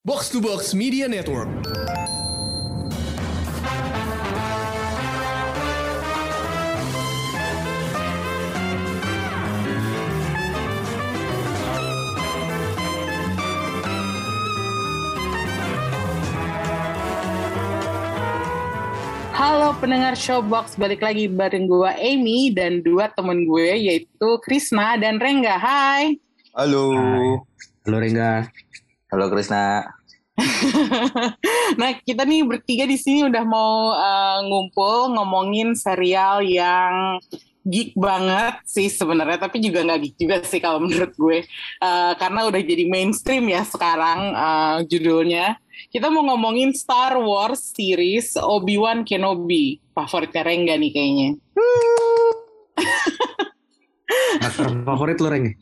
Box to Box Media Network. Halo pendengar Showbox, balik lagi bareng gue Amy dan dua temen gue yaitu Krisna dan Rengga. Hai. Halo. Halo Rengga. Halo Krisna. nah kita nih bertiga di sini udah mau uh, ngumpul ngomongin serial yang geek banget sih sebenarnya tapi juga nggak geek juga sih kalau menurut gue uh, karena udah jadi mainstream ya sekarang uh, judulnya kita mau ngomongin Star Wars series Obi-Wan Kenobi favoritnya Rengga nih kayaknya Aktor favorit lo Reng?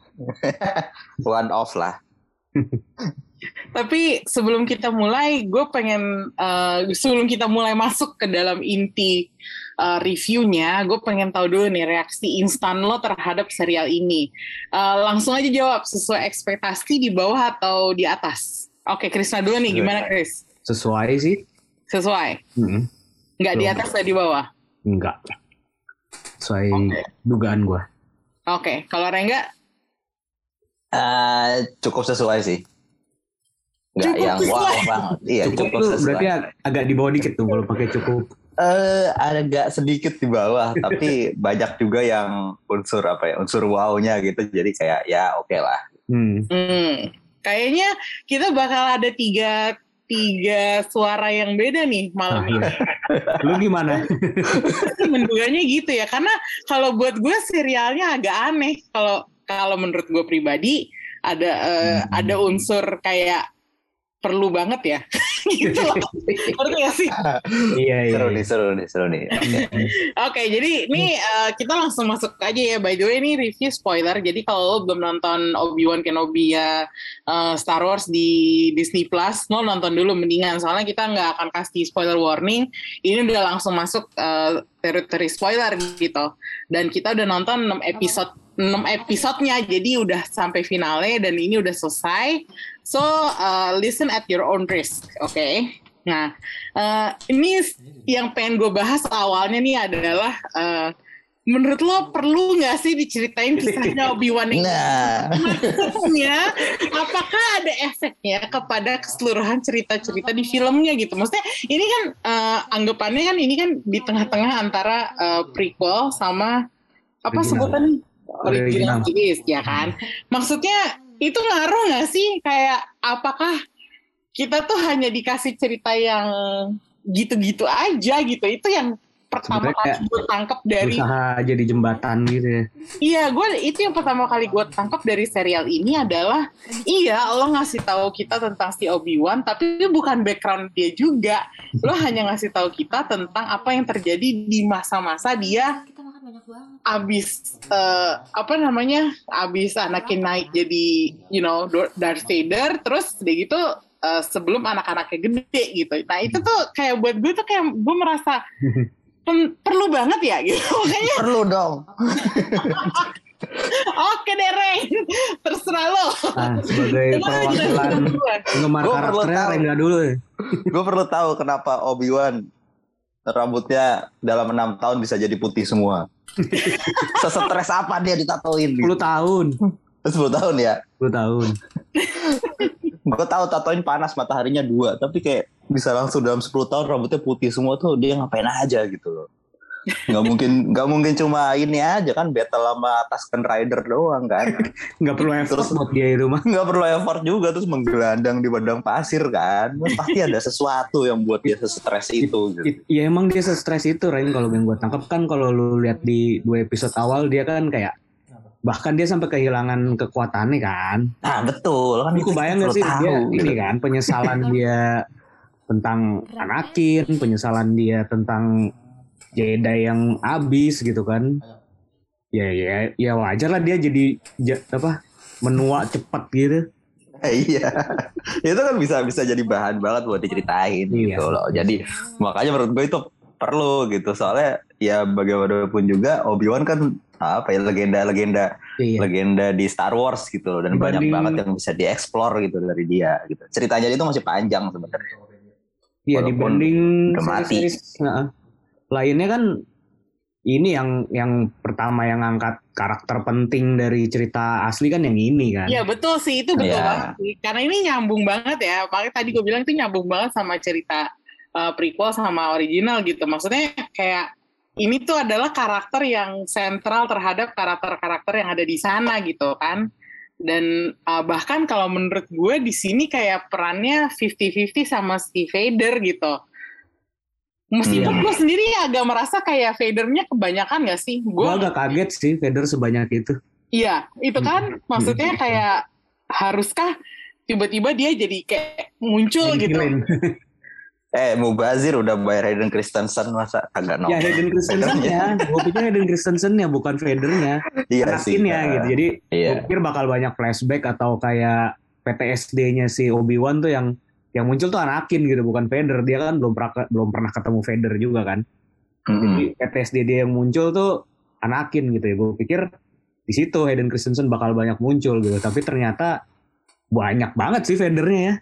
One off lah. Tapi sebelum kita mulai, gue pengen uh, sebelum kita mulai masuk ke dalam inti uh, reviewnya, gue pengen tahu dulu nih reaksi instan lo terhadap serial ini. Uh, langsung aja jawab sesuai ekspektasi di bawah atau di atas. Oke, Krisna dulu nih, gimana Kris? Sesuai sih. Sesuai. Mm Nggak di atas atau di bawah? Enggak. Sesuai Oke. dugaan gue. Oke, kalau Rengga Eh, cukup sesuai sih. Nggak Cukup yang wow banget. Iya, cukup, cukup, berarti ag- agak di bawah dikit tuh kalau pakai cukup. Eh, agak sedikit di bawah, tapi banyak juga yang unsur apa ya, unsur wow-nya gitu. Jadi kayak ya oke lah. Hmm. Hmm, kayaknya kita bakal ada tiga tiga suara yang beda nih malam ini. Lu gimana? Menduganya gitu ya, karena kalau buat gue serialnya agak aneh. Kalau kalau menurut gue pribadi ada eh, Hmm. ada unsur kayak perlu banget ya, gitu loh. Ngerti gak sih? iya iya. Seru nih, seru nih, seru nih. Oke. Oke, jadi ini eh, kita langsung masuk aja ya. By the way, ini review spoiler. Jadi kalau lo belum nonton Obi-Wan Kenobi ya eh, Star Wars di Disney Plus, lo nonton dulu mendingan. Soalnya kita nggak akan kasih spoiler warning. Ini udah langsung masuk eh, teritori spoiler gitu. Dan kita udah nonton 6 episode 6 episodenya jadi udah sampai finale dan ini udah selesai. So uh, listen at your own risk, oke? Nah, uh, ini yang pengen gue bahas awalnya nih adalah uh, menurut lo perlu nggak sih diceritain kisahnya Obi-Wan yang Nah, maksudnya apakah ada efeknya kepada keseluruhan cerita-cerita di filmnya gitu? Maksudnya ini kan eh, anggapannya kan ini kan di tengah-tengah antara eh, prequel sama apa sebutan original. Original. series ya kan? Maksudnya itu ngaruh nggak sih? Kayak apakah kita tuh hanya dikasih cerita yang gitu-gitu aja gitu? Itu yang pertama Sebenarnya kali gue tangkap dari Usaha jadi jembatan gitu ya. Iya, gue itu yang pertama kali gue tangkap dari serial ini adalah iya lo ngasih tahu kita tentang si Obi Wan, tapi bukan background dia juga. Lo hanya ngasih tahu kita tentang apa yang terjadi di masa-masa dia kita makan banyak banget abis eh, apa namanya abis Anakin naik jadi you know Darth Vader, terus dia gitu eh, sebelum anak-anaknya gede gitu. Nah itu tuh kayak buat gue tuh kayak gue merasa "Pen- perlu banget ya gitu. Makanya perlu dong. Oke deh Ren, terserah lo. Nah, sebagai perwakilan penggemar Gua perlu karakternya tahu. Rengga dulu ya. Gue perlu tahu kenapa Obi-Wan rambutnya dalam enam tahun bisa jadi putih semua. Sesetres apa dia ditatoin? 10 tahun. 10 tahun ya. 10 tahun. Gue tahu tatoin panas mataharinya dua, tapi kayak bisa langsung dalam 10 tahun rambutnya putih semua tuh dia ngapain aja gitu loh. Nggak mungkin nggak mungkin cuma ini aja kan battle sama Tusken Rider doang kan. Nggak perlu effort Terus- buat dia itu mah. Nggak perlu effort juga terus menggelandang di padang pasir kan. Pasti ada sesuatu yang buat dia stres itu gitu. It- Ya emang dia stres itu Rain kalau yang gue tangkap kan kalau lu lihat di dua episode awal dia kan kayak bahkan dia sampai kehilangan kekuatannya kan. Nah betul kan Aku itu bayang gak sih tahu, dia gitu. ini kan penyesalan dia tentang Anakin, penyesalan dia tentang Jedi yang abis gitu kan. Ya ya ya wajar lah dia jadi ja- apa menua cepat gitu. Eh, iya itu kan bisa bisa jadi bahan banget buat diceritain Iya. gitu loh jadi makanya menurut gue itu perlu gitu soalnya ya bagaimanapun juga Obi Wan kan apa ya legenda-legenda Iya. legenda di Star Wars gitu loh dan banyak Dibanding- banget yang bisa dieksplor gitu dari dia gitu ceritanya itu masih panjang sebenarnya Iya Walaupun dibanding series-series, heeh. lainnya kan ini yang yang pertama yang angkat karakter penting dari cerita asli kan yang ini kan. Iya betul sih itu betul Iya. banget sih. Karena ini nyambung banget ya. Makanya tadi gue bilang itu nyambung banget sama cerita uh, prequel sama original gitu. Maksudnya kayak ini tuh adalah karakter yang sentral terhadap karakter-karakter yang ada di sana gitu kan. Dan uh, bahkan kalau menurut gue di sini kayak perannya 50-50 sama si Vader gitu. Meskipun Iya. gue sendiri agak merasa kayak Vadernya kebanyakan gak sih? Gue agak kaget sih Vader sebanyak itu. Iya, itu kan maksudnya kayak haruskah tiba-tiba dia jadi kayak muncul gitu. Eh Mubazir udah bayar Hayden Christensen masa agak nol ya Hayden Christensen ya. Gue pikir Hayden Christensen ya bukan Vadernya. iya Anakin ya gitu. Jadi iya gue pikir bakal banyak flashback atau kayak PTSD-nya si Obi-Wan tuh yang yang muncul tuh Anakin gitu bukan Vader. Dia kan belum pernah belum pernah ketemu Vader juga kan. Mm-mm. Jadi PTSD dia yang muncul tuh Anakin gitu ya. Gue pikir di situ Hayden Christensen bakal banyak muncul gitu. Tapi ternyata banyak banget sih Vadernya ya.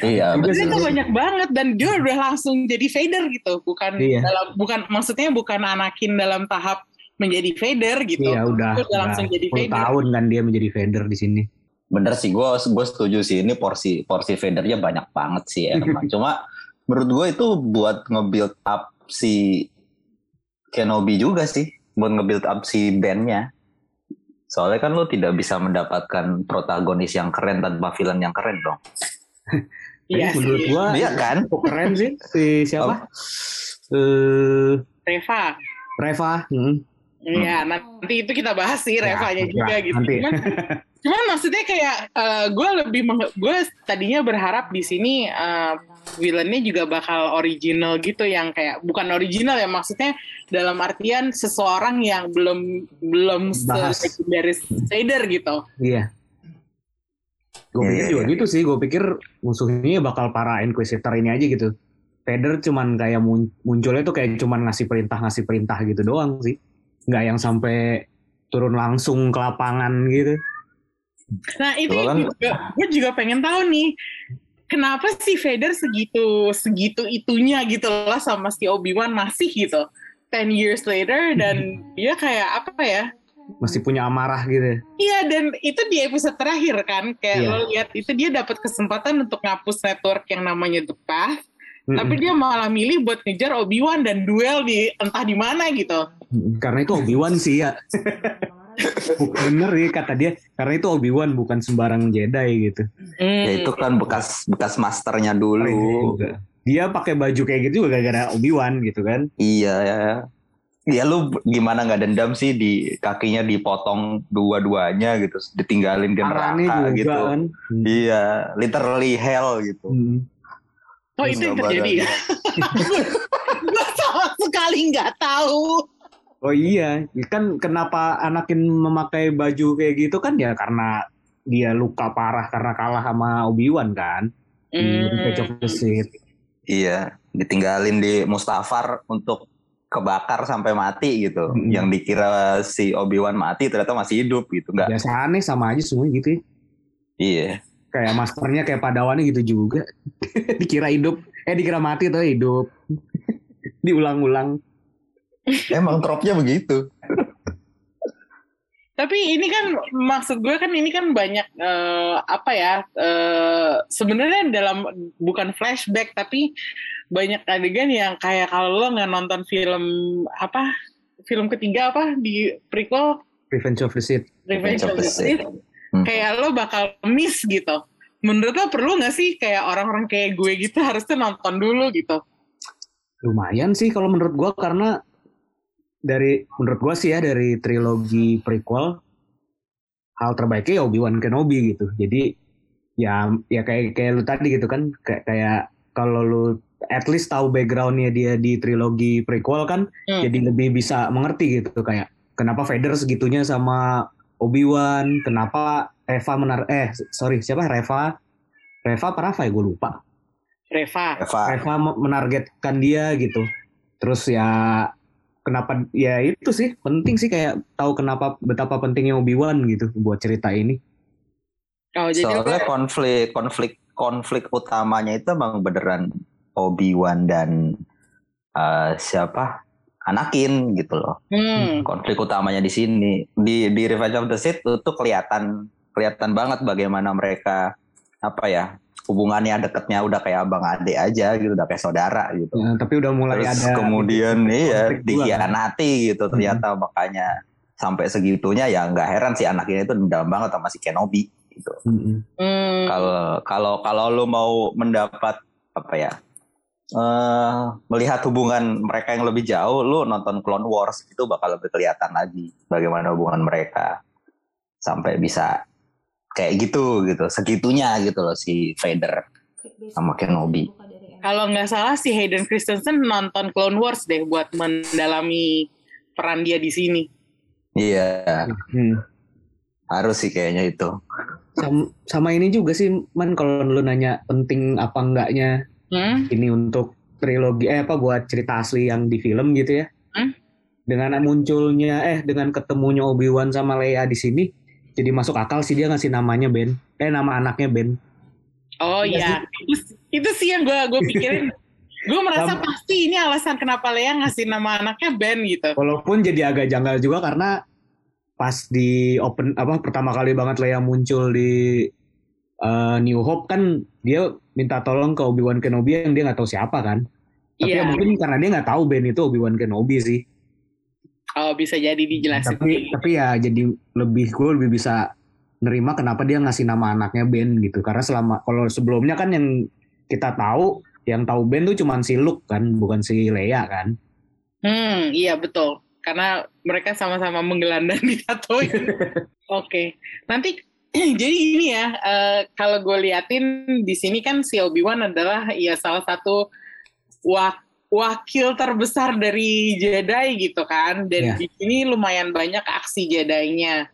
Iya Dia sih. tuh banyak banget dan dia udah langsung jadi Vader gitu, bukan Iya. dalam bukan maksudnya bukan Anakin dalam tahap menjadi Vader gitu. Iya udah, Dia udah langsung jadi 10 Vader. tahun kan dia menjadi Vader di sini. bener sih gue gue setuju sih ini porsi porsi Vadernya banyak banget sih emang cuma menurut gue itu buat nge-build up si Kenobi juga sih buat nge-build up si bandnya soalnya kan lo tidak bisa mendapatkan protagonis yang keren tanpa villain yang keren dong Iya menurut gua Iya kan? keren sih si siapa? Eh Reva. Reva. hmm. Iya, nanti itu kita bahas sih Ya, Revanya nanti juga gitu. nanti. Cuman, cuman maksudnya kayak gue lebih gue tadinya berharap di sini eh, villainnya juga bakal original gitu yang kayak bukan original ya maksudnya dalam artian seseorang yang belum belum legendaris Vader gitu. Iya. Gue Iya, pikir iya, juga iya. gitu sih. Gue pikir musuhnya bakal para Inquisitor ini aja gitu. Vader cuman kayak mun- munculnya tuh kayak cuman ngasih perintah ngasih perintah gitu doang sih. Nggak yang sampai turun langsung ke lapangan gitu. Nah itu kan- juga gue juga pengen tahu nih kenapa sih Vader segitu segitu itunya gitu lah sama si Obi Wan masih gitu. 10 years later dan dia kayak apa ya? Masih punya amarah gitu. Iya dan itu di episode terakhir kan kayak Iya. lo lihat itu dia dapat kesempatan untuk ngapus network yang namanya The Path, Mm-mm. tapi dia malah milih buat ngejar Obi Wan dan duel di entah di mana gitu. Mm, Karena itu Obi-Wan sih ya. Bener ya kata dia. Karena itu Obi-Wan bukan sembarang Jedi gitu. Hmm. Ya itu kan bekas bekas masternya Oh, iya dulu. juga. Dia pakai baju kayak gitu juga gara-gara Obi-Wan gitu kan. Iya ya. Ya lu gimana nggak dendam sih di kakinya dipotong dua-duanya gitu, ditinggalin di neraka juga gitu. kan. Iya, literally hell gitu. Hmm. Oh itu yang terjadi ya? Gue sama sekali nggak tahu. Oh iya, kan kenapa Anakin memakai baju kayak gitu kan ya karena dia luka parah karena kalah sama Obi-Wan kan. Di Hmm. Iya, ditinggalin di Mustafar untuk kebakar sampai mati gitu. Mm-mm. Yang dikira si Obi-Wan mati ternyata masih hidup gitu, enggak. Biasa aneh sama aja semua gitu ya. Iya. Kayak masternya kayak padawannya gitu juga. dikira hidup, eh dikira mati tuh hidup. Diulang-ulang. Emang tropnya begitu. Tapi ini kan maksud gue kan ini kan banyak eh, apa ya eh, sebenarnya dalam bukan flashback tapi banyak adegan yang kayak kalau lo nggak nonton film apa film ketiga apa di prequel Revenge of the Sith. Revenge of the Sith Hmm. kayak lo bakal miss gitu. Menurut lo perlu nggak sih kayak orang-orang kayak gue gitu harusnya nonton dulu gitu? Lumayan sih kalau menurut gua karena dari menurut gua sih ya dari trilogi prequel hal terbaiknya ya Obi-Wan Kenobi gitu. Jadi ya ya kayak kayak lu tadi gitu kan kayak kayak kalau lu at least tahu backgroundnya dia di trilogi prequel kan Hmm. jadi lebih bisa mengerti gitu kayak kenapa Vader segitunya sama Obi-Wan, kenapa Reva menar eh sorry siapa Reva Reva apa Rafa ya gue lupa. Reva. Eva. Reva menargetkan dia gitu. terus ya kenapa ya itu sih penting sih kayak tahu kenapa betapa pentingnya Obi-Wan gitu buat cerita ini Oh, jadi Soalnya konflik konflik konflik utamanya itu emang beneran Obi-Wan dan eh, siapa Anakin gitu loh. hmm, Konflik utamanya di sini di di Revenge of the Sith itu kelihatan kelihatan banget bagaimana mereka apa ya hubungannya deketnya udah kayak abang adik aja gitu udah kayak saudara gitu. Ya, tapi udah mulai Terus ada kemudian iya konflik juga kan. dikhianati gitu ternyata makanya sampai segitunya ya nggak heran si anak ini tuh dendam banget sama si Kenobi gitu. Mm-mm. hmm. Kalau kalau kalau lu mau mendapat apa ya? Eh melihat hubungan mereka yang lebih jauh, lu nonton Clone Wars itu bakal lebih kelihatan lagi bagaimana hubungan mereka sampai bisa kayak gitu gitu, segitunya gitu loh si Vader sama Kenobi. Kalau nggak salah si Hayden Christensen nonton Clone Wars deh buat mendalami peran dia di sini. Iya, Hmm. harus sih kayaknya itu. Sama, sama ini juga sih man kalau lu nanya penting apa enggaknya Hmm? ini untuk trilogi eh apa buat cerita asli yang di film gitu ya. Hmm? Dengan munculnya eh dengan ketemunya Obi-Wan sama Leia di sini jadi masuk akal sih dia ngasih namanya Ben. Eh nama anaknya Ben. Oh Iya iya, itu, itu sih yang gue gue pikirin. gue merasa Sam- pasti ini alasan kenapa Lea ngasih nama anaknya Ben gitu. Walaupun jadi agak janggal juga karena pas di open apa pertama kali banget Leia muncul di eh, New Hope kan dia minta tolong ke Obi-Wan Kenobi yang dia nggak tahu siapa kan. Tapi ya Iya. mungkin karena dia nggak tahu Ben itu Obi-Wan Kenobi sih. Oh bisa jadi dijelasin. tapi tapi ya jadi lebih gue lebih bisa nerima kenapa dia ngasih nama anaknya Ben gitu karena selama kalau sebelumnya kan yang kita tahu yang tahu Ben tuh cuman si Luke kan bukan si Leia kan Hmm, iya betul. Karena mereka sama-sama menggelandang di Tatooine. Oke, nanti jadi ini ya. eh, kalau gue liatin di sini kan si Obi Wan adalah ya salah satu wak- wakil terbesar dari Jedi gitu kan. Dan Iya. di sini lumayan banyak aksi Jedi-nya.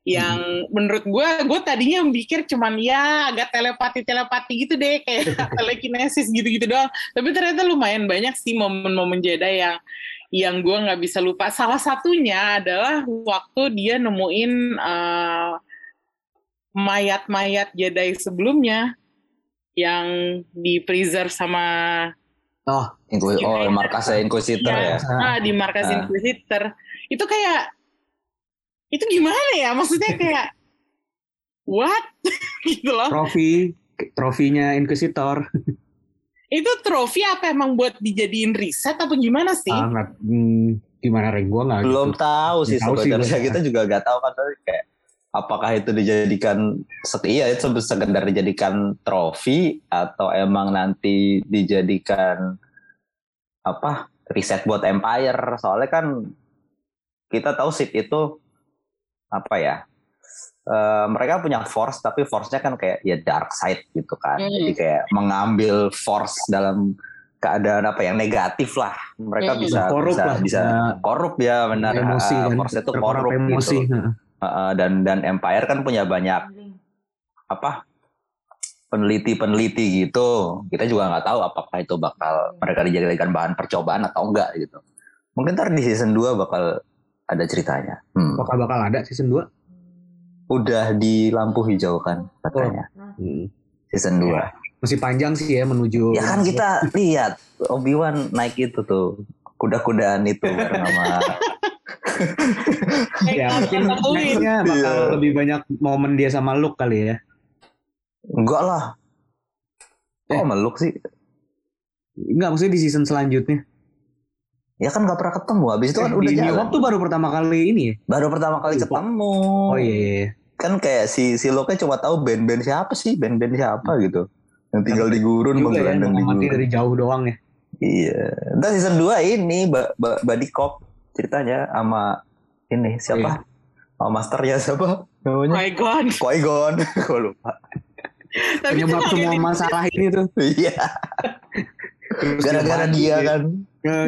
Yang menurut gue, gue tadinya mikir cuman ya agak telepati-telepati gitu deh, kayak telekinesis gitu-gitu doang. Tapi ternyata lumayan banyak sih momen-momen Jedi yang yang gue nggak bisa lupa. Salah satunya adalah waktu dia nemuin eh, mayat-mayat Jedi sebelumnya yang di preserve sama oh Inquis- oh, markasnya Inquisitor Iya. ya. ah, di markas Ah. Inquisitor. Itu kayak itu gimana ya? Maksudnya kayak what gitu loh. trofi trofinya Inquisitor Itu trofi apa emang buat dijadiin riset apa gimana sih? Ah, nggak- hmm, gimana Reng gue nggak Belum gitu. tahu sih sebenarnya gua. kita juga nggak tahu kan tapi kayak apakah itu dijadikan iya itu sekedar dijadikan trofi atau emang nanti dijadikan apa riset buat Empire soalnya kan kita tahu Sith itu apa ya eh, mereka punya force tapi force-nya kan kayak ya dark side gitu kan Hmm. jadi kayak mengambil force dalam keadaan apa yang negatif lah mereka Hmm. bisa Korup bisa lah. bisa Nah, korup ya benar emosi kan force itu korup emosi gitu Heeh. Heeh, dan dan Empire kan punya banyak apa peneliti-peneliti gitu. Kita juga nggak tahu apakah itu bakal mereka dijadikan bahan percobaan atau enggak gitu. Mungkin ntar di season 2 bakal ada ceritanya. Hmm. bakal bakal ada season 2 udah di lampu hijau kan katanya. Hmm. season 2 masih panjang sih ya menuju ya kan kita lihat Obi Wan naik itu tuh kuda-kudaan itu bareng sama ya mungkin nextnya bakal Iya. lebih banyak momen dia sama Luke kali ya. Enggak lah. Eh. kok meluk sih? Enggak maksudnya di season selanjutnya. Ya kan nggak pernah ketemu. Habis itu kan Eh, udah di New jalan. Hope tuh baru pertama kali ini ya? Baru pertama kali Lupa. ketemu. Oh iya iya, iya. kan kayak si si Loke cuma tahu band-band siapa sih? Band-band siapa gitu. Yang tinggal di gurun juga ya di gurun. dari jauh doang ya. Iya. Dan season 2 ini ba ba Buddy Cop ceritanya sama ini siapa? Sama masternya siapa? Oh namanya? My god. Qui-Gon. Gue lupa. Tapi itu penyebab semua masalah ini tuh. Iya. Gara-gara mati, dia kan.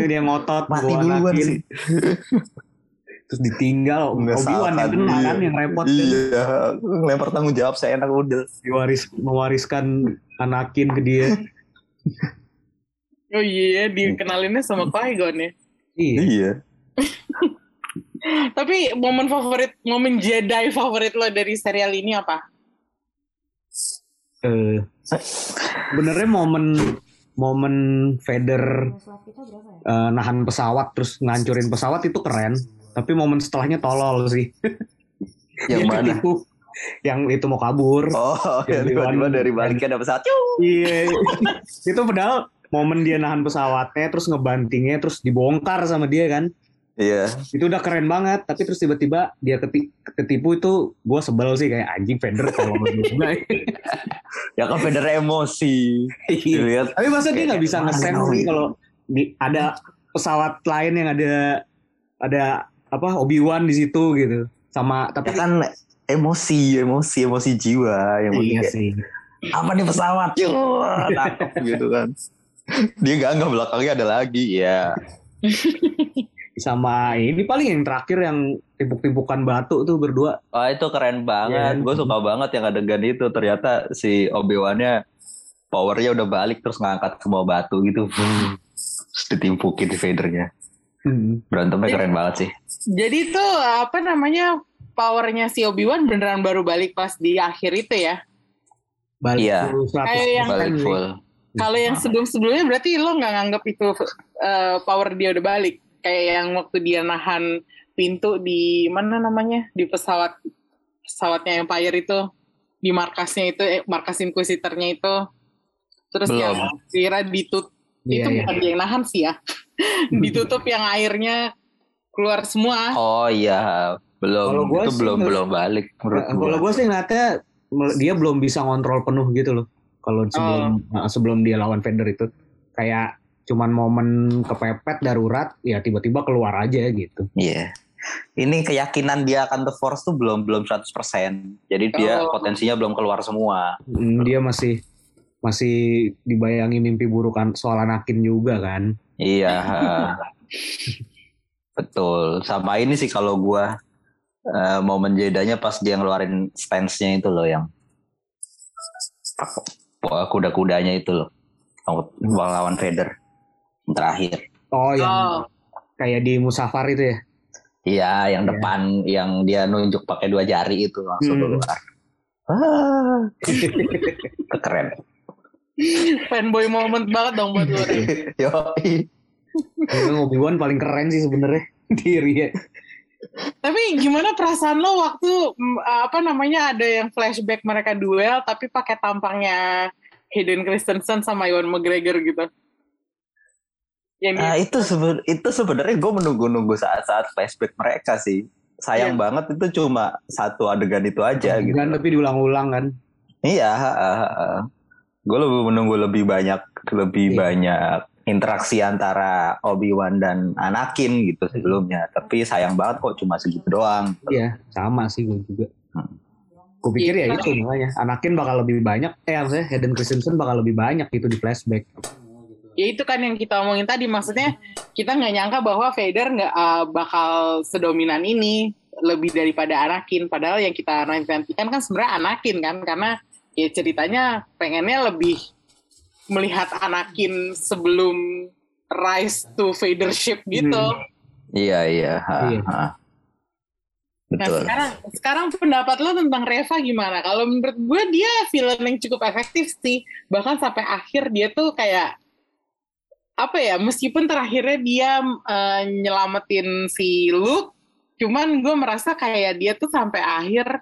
Dia ngotot mati duluan Anakin, sih. Terus ditinggal Nggak Obi-Wan yang salah kena dia. kan yang repot kan. Iya ngelempar tanggung jawab saya enak udah. Diwaris mewariskan Anakin ke dia. Oh iya, dikenalinnya sama Qui-Gon ya. Iya. Iya. Tapi momen favorit, momen Jedi favorit lo dari serial ini apa? Eh, sebenarnya momen momen Vader eh, nahan pesawat terus ngancurin pesawat itu keren. Tapi momen setelahnya tolol sih. Yang mana? ketipu. Yang itu mau kabur. Oh, ya, Yang tiba-tiba dari baliknya ada pesawat. Iya. itu padahal momen dia nahan pesawatnya terus ngebantingnya terus dibongkar sama dia kan. Iya. Itu udah keren banget, tapi terus tiba-tiba dia keti- ketipu itu gue sebel sih kayak anjing Vader kalau juga. Ya kan Vader emosi. Iya. Dilihat. Tapi masa dia nggak bisa ngesen sih kalau di, ada pesawat lain yang ada ada apa Obi Wan di situ gitu. Sama Ya tapi kan emosi, emosi, emosi jiwa yang iya kayak, sih. apa nih pesawat? Tangkap gitu kan. Dia gak nggak belakangnya ada lagi ya. Sama ini paling yang terakhir yang timpuk-timpukan batu tuh berdua. Wah itu keren banget. Iya. Gue suka banget yang adegan itu. Ternyata si Obi Wan-nya powernya udah balik terus ngangkat semua batu gitu. Terus ditimpukin di Vader-nya. Hmm. Berantemnya Iya. keren banget sih. Jadi tuh apa namanya powernya si Obi-Wan beneran baru balik pas di akhir itu ya? Balik Iya. 100% Kayak yang Balik full. Kalau yang sebelum-sebelumnya berarti lo nggak nganggap itu eh, power dia udah balik? Kayak yang waktu dia nahan pintu di mana namanya di pesawat pesawatnya Empire itu di markasnya itu eh, markas Inquisitornya itu terus Belum. yang kira ditutup Iya, itu iya. bukan dia yang nahan sih ya ditutup yang airnya keluar semua Oh iya, belum. Kalau gua itu sih belum belum balik menurut Nah, gua. Kalau gue sih ngeliatnya dia belum bisa ngontrol penuh gitu loh. Kalau sebelum Oh. sebelum dia lawan Vader itu kayak cuman momen kepepet darurat ya tiba-tiba keluar aja gitu. Iya. Ini keyakinan dia akan The Force tuh belum belum 100%. Jadi dia Oh. potensinya belum keluar semua. Hmm, dia masih masih dibayangi mimpi buruk kan soal Anakin juga kan. Iya. Betul. Sama ini sih kalau gua eh, momen jedanya pas dia ngeluarin stance-nya itu loh yang kuda-kudanya itu loh. Lawan Vader. Terakhir. Oh yang oh kayak di Musafar itu ya. Iya, yang depan yang dia nunjuk pakai dua jari itu langsung Hmm. keluar. Ah, keren. fanboy moment banget dong buat lo Ren. Yo, Memang Obi-Wan paling keren sih sebenarnya diri ya. Tapi gimana perasaan lo waktu mm, apa namanya ada yang flashback mereka duel tapi pakai tampangnya Hayden Christensen sama Ewan McGregor gitu. Yang Nah, itu seben- itu sebenarnya gue menunggu-nunggu saat-saat flashback mereka sih. Sayang Iya. banget itu cuma satu adegan itu aja gitu. Kan tapi diulang-ulang kan. Iya, gue lebih menunggu lebih banyak lebih Iya. banyak interaksi antara Obi-Wan dan Anakin gitu sebelumnya. Tapi sayang banget kok cuma segitu doang. Iya, sama sih gue juga. Hmm. Gue pikir ya Iya. itu makanya. Anakin bakal lebih banyak, eh maksudnya Hayden Christensen bakal lebih banyak gitu di flashback. Ya itu kan yang kita omongin tadi maksudnya kita nggak nyangka bahwa Vader nggak uh, bakal sedominan ini lebih daripada Anakin padahal yang kita nantikan kan sebenarnya Anakin kan karena ya ceritanya pengennya lebih melihat Anakin sebelum rise to Vadership gitu. Hmm. Iya iya. ha, Iya. ha. Nah Betul. sekarang sekarang pendapat lo tentang Reva gimana? Kalau menurut gue dia villain yang cukup efektif sih. Bahkan sampai akhir dia tuh kayak apa ya? Meskipun terakhirnya dia eh, nyelamatin si Luke, cuman gue merasa kayak dia tuh sampai akhir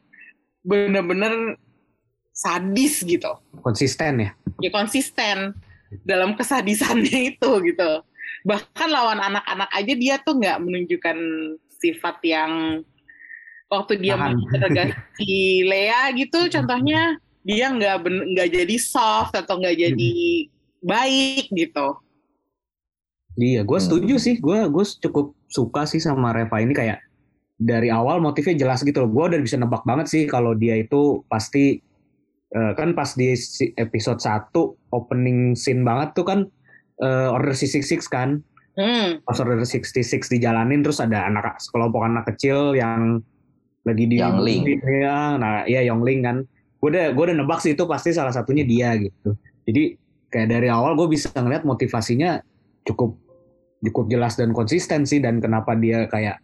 bener-bener sadis gitu. Konsisten ya. Ya konsisten dalam kesadisannya itu gitu. Bahkan lawan anak-anak aja dia tuh nggak menunjukkan sifat yang waktu dia menginterogasi Lea gitu contohnya dia nggak nggak jadi soft atau nggak jadi baik gitu. Iya, gue Hmm. setuju sih. Gue gue cukup suka sih sama Reva ini kayak dari awal motifnya jelas gitu loh. Gue udah bisa nebak banget sih kalau dia itu pasti eh, kan pas di episode 1 opening scene banget tuh kan eh, Order 66 kan. Hmm. Pas Order 66 dijalanin terus ada anak sekelompok anak kecil yang lagi di Yongling. ya, nah iya Yongling kan. Gue udah gue udah nebak sih itu pasti salah satunya dia gitu. Jadi kayak dari awal gue bisa ngeliat motivasinya cukup cukup jelas dan konsisten sih dan kenapa dia kayak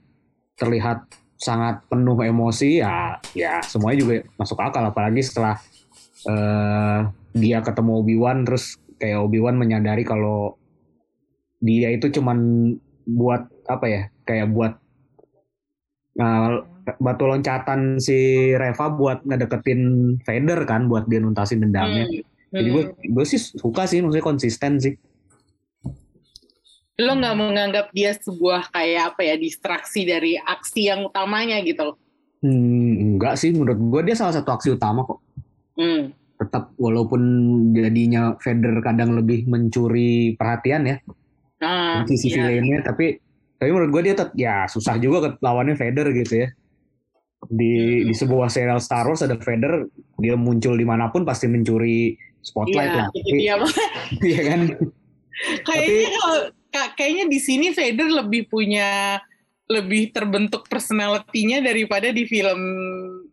terlihat sangat penuh emosi ya ya semuanya juga masuk akal apalagi setelah eh, dia ketemu Obi Wan terus kayak Obi Wan menyadari kalau dia itu cuman buat apa ya kayak buat nah, batu loncatan si Reva buat ngedeketin Vader kan buat dia nuntasin dendamnya. Hmm. Jadi gue gue sih suka sih maksudnya konsisten sih. Lo nggak menganggap dia sebuah kayak apa ya distraksi dari aksi yang utamanya gitu loh. Hmm, enggak sih menurut gue dia salah satu aksi utama kok. Hmm. Tetap walaupun jadinya Vader kadang lebih mencuri perhatian ya Nah, sisi iya. villainnya tapi tapi menurut gue dia tetap ya susah juga lawannya Vader gitu ya. Di di sebuah serial Star Wars ada Vader dia muncul di mana pun pasti mencuri spotlight Iya, lah. Tapi-. Iya kan? Kayaknya kalau ka- kayaknya di sini Vader lebih punya lebih terbentuk personality-nya daripada di film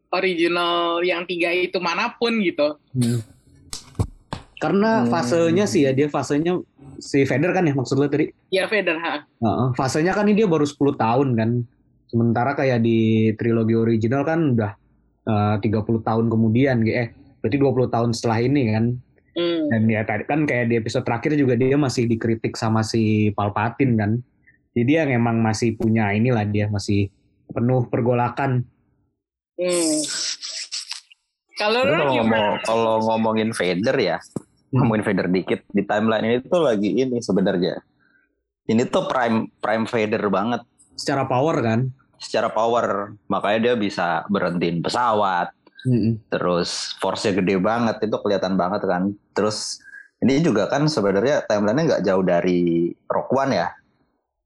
original yang tiga itu mana pun gitu. Hmm. Karena Hmm. fasenya sih ya dia fasenya si Vader kan ya maksud lo tadi. Ya Vader, ha. Heeh, fasenya kan ini dia baru 10 tahun kan. Sementara kayak di trilogi original kan udah eh, 30 tahun kemudian eh berarti 20 tahun setelah ini kan. Hmm. Dan ya tadi kan kayak di episode terakhir juga dia masih dikritik sama si Palpatine kan. Jadi dia emang masih punya inilah dia masih penuh pergolakan. Hmm. Kalau ngomong kalau ngomongin Vader ya, Hmm. ngomongin Vader dikit di timeline ini tuh lagi ini sebenarnya. Ini tuh prime prime Vader banget Secara power kan. secara power. Makanya dia bisa berhentiin pesawat, Mm-mm. terus force-nya gede banget itu kelihatan banget kan. Terus ini juga kan sebenarnya timelinenya nggak jauh dari Rock One ya,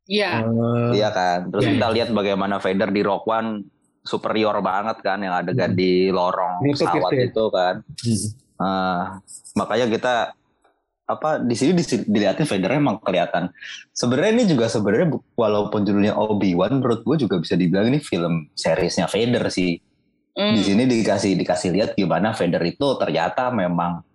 Iya. Eh, iya kan. Terus Iya, kita lihat bagaimana Vader di Rock One superior banget kan yang adegan Hmm. di lorong Nutup pesawat itu ya. itu kan. mm-mm. Ah, makanya kita apa di sini di- dilihatin Vader emang kelihatan. Sebenarnya ini juga sebenarnya walaupun judulnya Obi Wan menurut gue juga bisa dibilang ini film seriesnya Vader sih. Hmm. Di sini dikasih dikasih lihat gimana Vader itu ternyata memang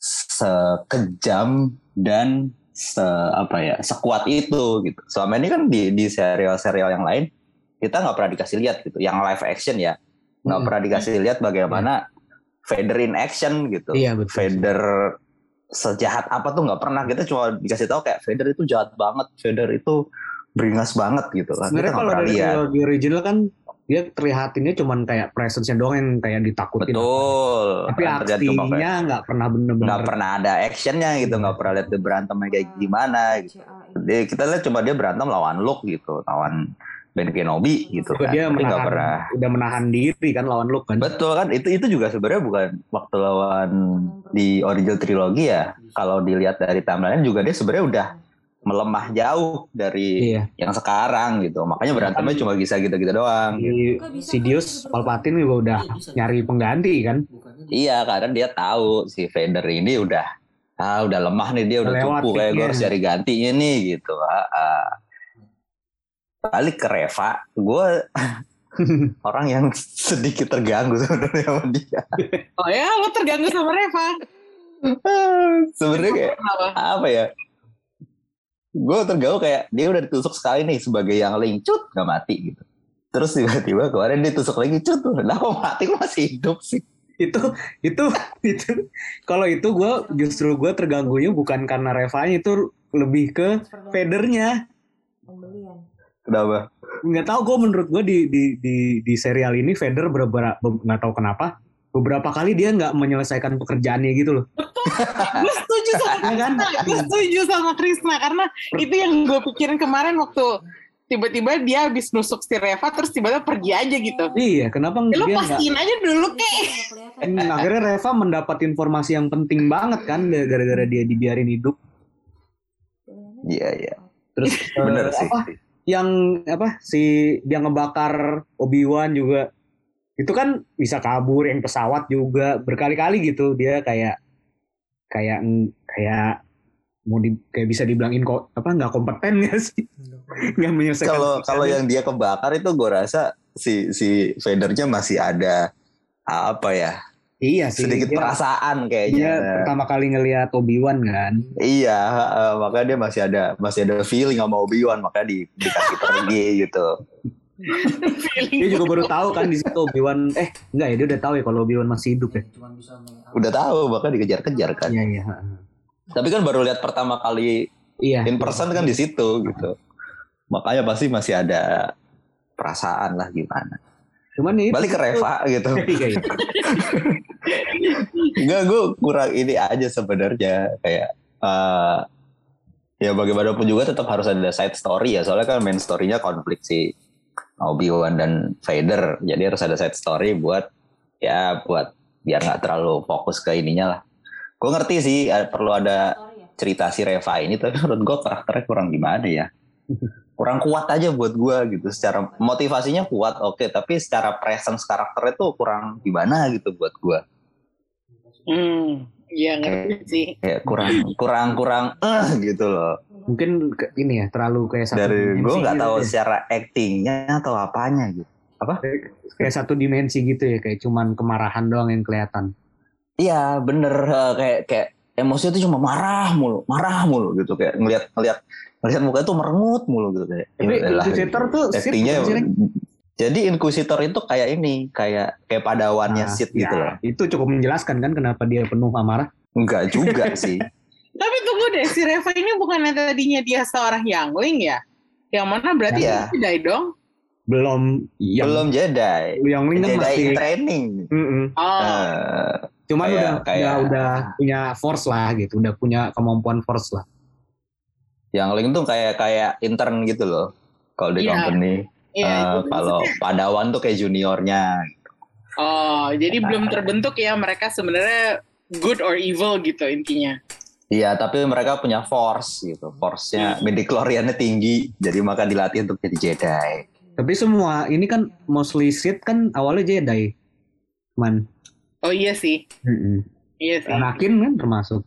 sekejam dan se apa ya sekuat itu gitu. Selama ini kan di di serial-serial yang lain kita nggak pernah dikasih lihat gitu. Yang live action ya nggak Hmm. pernah dikasih lihat bagaimana Vader in action gitu. Iya betul. Vader sejahat apa tuh nggak pernah kita cuma dikasih tahu kayak Vader itu jahat banget, Vader itu beringas banget gitu kan. Kita Sebenarnya kalau dari lihat. original kan dia terlihatinnya cuman kayak presence-nya doang yang kayak ditakutin. Betul. Tapi aksinya nggak pernah bener-bener. nggak pernah ada actionnya gitu, nggak pernah lihat dia berantemnya kayak gimana. Gitu. Dia, kita lihat cuma dia berantem lawan Luke gitu, lawan Ben Kenobi gitu kan. dia Tapi menahan, pernah. udah menahan diri kan lawan Luke kan. Betul kan, itu itu juga sebenarnya bukan waktu lawan di original trilogi ya. Kalau dilihat dari timeline juga dia sebenarnya udah melemah jauh dari Iya. yang sekarang gitu. Makanya berantemnya cuma bisa gitu-gitu doang. Si Sidious Palpatine juga udah nyari pengganti kan. Iya, karena dia tahu si Vader ini udah ah udah lemah nih dia udah cukup kayak gue harus cari gantinya nih gitu. Ah, ah. Balik ke Reva, gue orang yang sedikit terganggu sebenarnya sama dia. Oh ya, lo terganggu sama Reva. sebenarnya kayak apa ya? Gue terganggu kayak dia udah ditusuk sekali nih sebagai yang cut nggak mati gitu. Terus tiba-tiba kemarin ditusuk lagi cut, lah kok mati kok masih hidup sih? itu itu itu kalau itu gue justru gue terganggunya bukan karena Revanya itu lebih ke pembelian Kenapa? nggak tahu gue menurut gue di di di di serial ini Vader beberapa nggak tahu kenapa beberapa kali dia nggak menyelesaikan pekerjaannya gitu loh Gue setuju sama ya kan Krisna. Gue setuju sama Krisna karena itu yang gue pikirin kemarin waktu tiba-tiba dia habis nusuk si Reva terus tiba-tiba pergi aja gitu. iya kenapa Ya, lo dia nggak pastiin aja dulu kek. Hmm, akhirnya Reva mendapat informasi yang penting banget kan gara-gara dia dibiarin hidup Iya iya. terus Bener eh, sih. apa yang apa si dia ngebakar Obi Wan juga itu kan bisa kabur yang pesawat juga berkali-kali gitu dia kayak kayak kayak mau di kayak bisa dibilang inko apa nggak kompeten ya sih nggak menyelesaikan Kalau kalau yang dia kebakar itu gue rasa si si Vadernya masih ada apa ya Iya sih. sedikit dia, perasaan dia kayaknya. pertama kali ngelihat Obi-Wan kan. Iya, makanya dia masih ada masih ada feeling sama Obi-Wan, makanya di, dikasih pergi gitu. Dia juga baru tahu kan di situ Obi-Wan eh enggak ya dia udah tahu ya kalau Obi-Wan masih hidup ya. Udah tahu, bahkan dikejar-kejar kan. Iya iya. Tapi kan baru lihat pertama kali Iya. in person kan di situ gitu. Makanya pasti masih ada perasaan lah gimana. Cuman itu Balik ke Reva gitu. Iya, iya. Enggak, gue kurang ini aja sebenarnya kayak eh ya bagaimanapun juga tetap harus ada side story ya. Soalnya kan main story-nya konflik si Obi-Wan dan Vader. Jadi harus ada side story buat ya buat biar nggak terlalu fokus ke ininya lah. Gue ngerti sih eh, perlu ada cerita si Reva ini tapi menurut gue karakternya kurang gimana ya. Kurang kuat aja buat gue gitu. Secara motivasinya kuat oke, tapi secara presence karakternya tuh kurang gimana gitu buat gue. Hmm, iya ngerti sih. kayak kurang kurang kurang eh gitu loh Mungkin ke- ini ya terlalu kayak satu dari dimensi gue nggak gitu tahu ya. secara actingnya atau apanya gitu kayak satu dimensi gitu ya kayak cuman kemarahan doang yang kelihatan. iya bener eh, kayak kayak emosinya tuh cuma marah mulu marah mulu gitu kayak ngelihat ngelihat ngelihat muka tuh merengut mulu gitu kayak Tapi ya udahlah, Inquisitor tuh actingnya? Jadi Inquisitor itu kayak ini kayak kayak padawannya Nah, Sith ya, gitu loh Itu cukup menjelaskan kan kenapa dia penuh amarah. enggak juga sih Tapi tunggu deh, si Reva ini bukannya tadinya dia seorang youngling ya? Yang mana berarti dia Jedi dong? Belum yang belum Jedi yang Ling kan Jedi masih in training Mm-mm. Oh, Eh, Cuman Kayak- udah, kayak- udah udah punya force lah gitu, udah punya kemampuan force lah. yang Link tuh kayak kayak intern gitu loh kalau di Iya. company iya. Eh, itu kalau maksudnya. Padawan tuh kayak juniornya. Oh, jadi belum terbentuk ya mereka sebenarnya good or evil gitu intinya. Iya, tapi mereka punya force gitu. Force-nya midichlorian-nya tinggi, jadi maka dilatih untuk jadi Jedi. Tapi semua ini kan mostly Sith kan awalnya Jedi. Man. Oh iya sih, Mm-mm. iya sih. Anakin kan termasuk.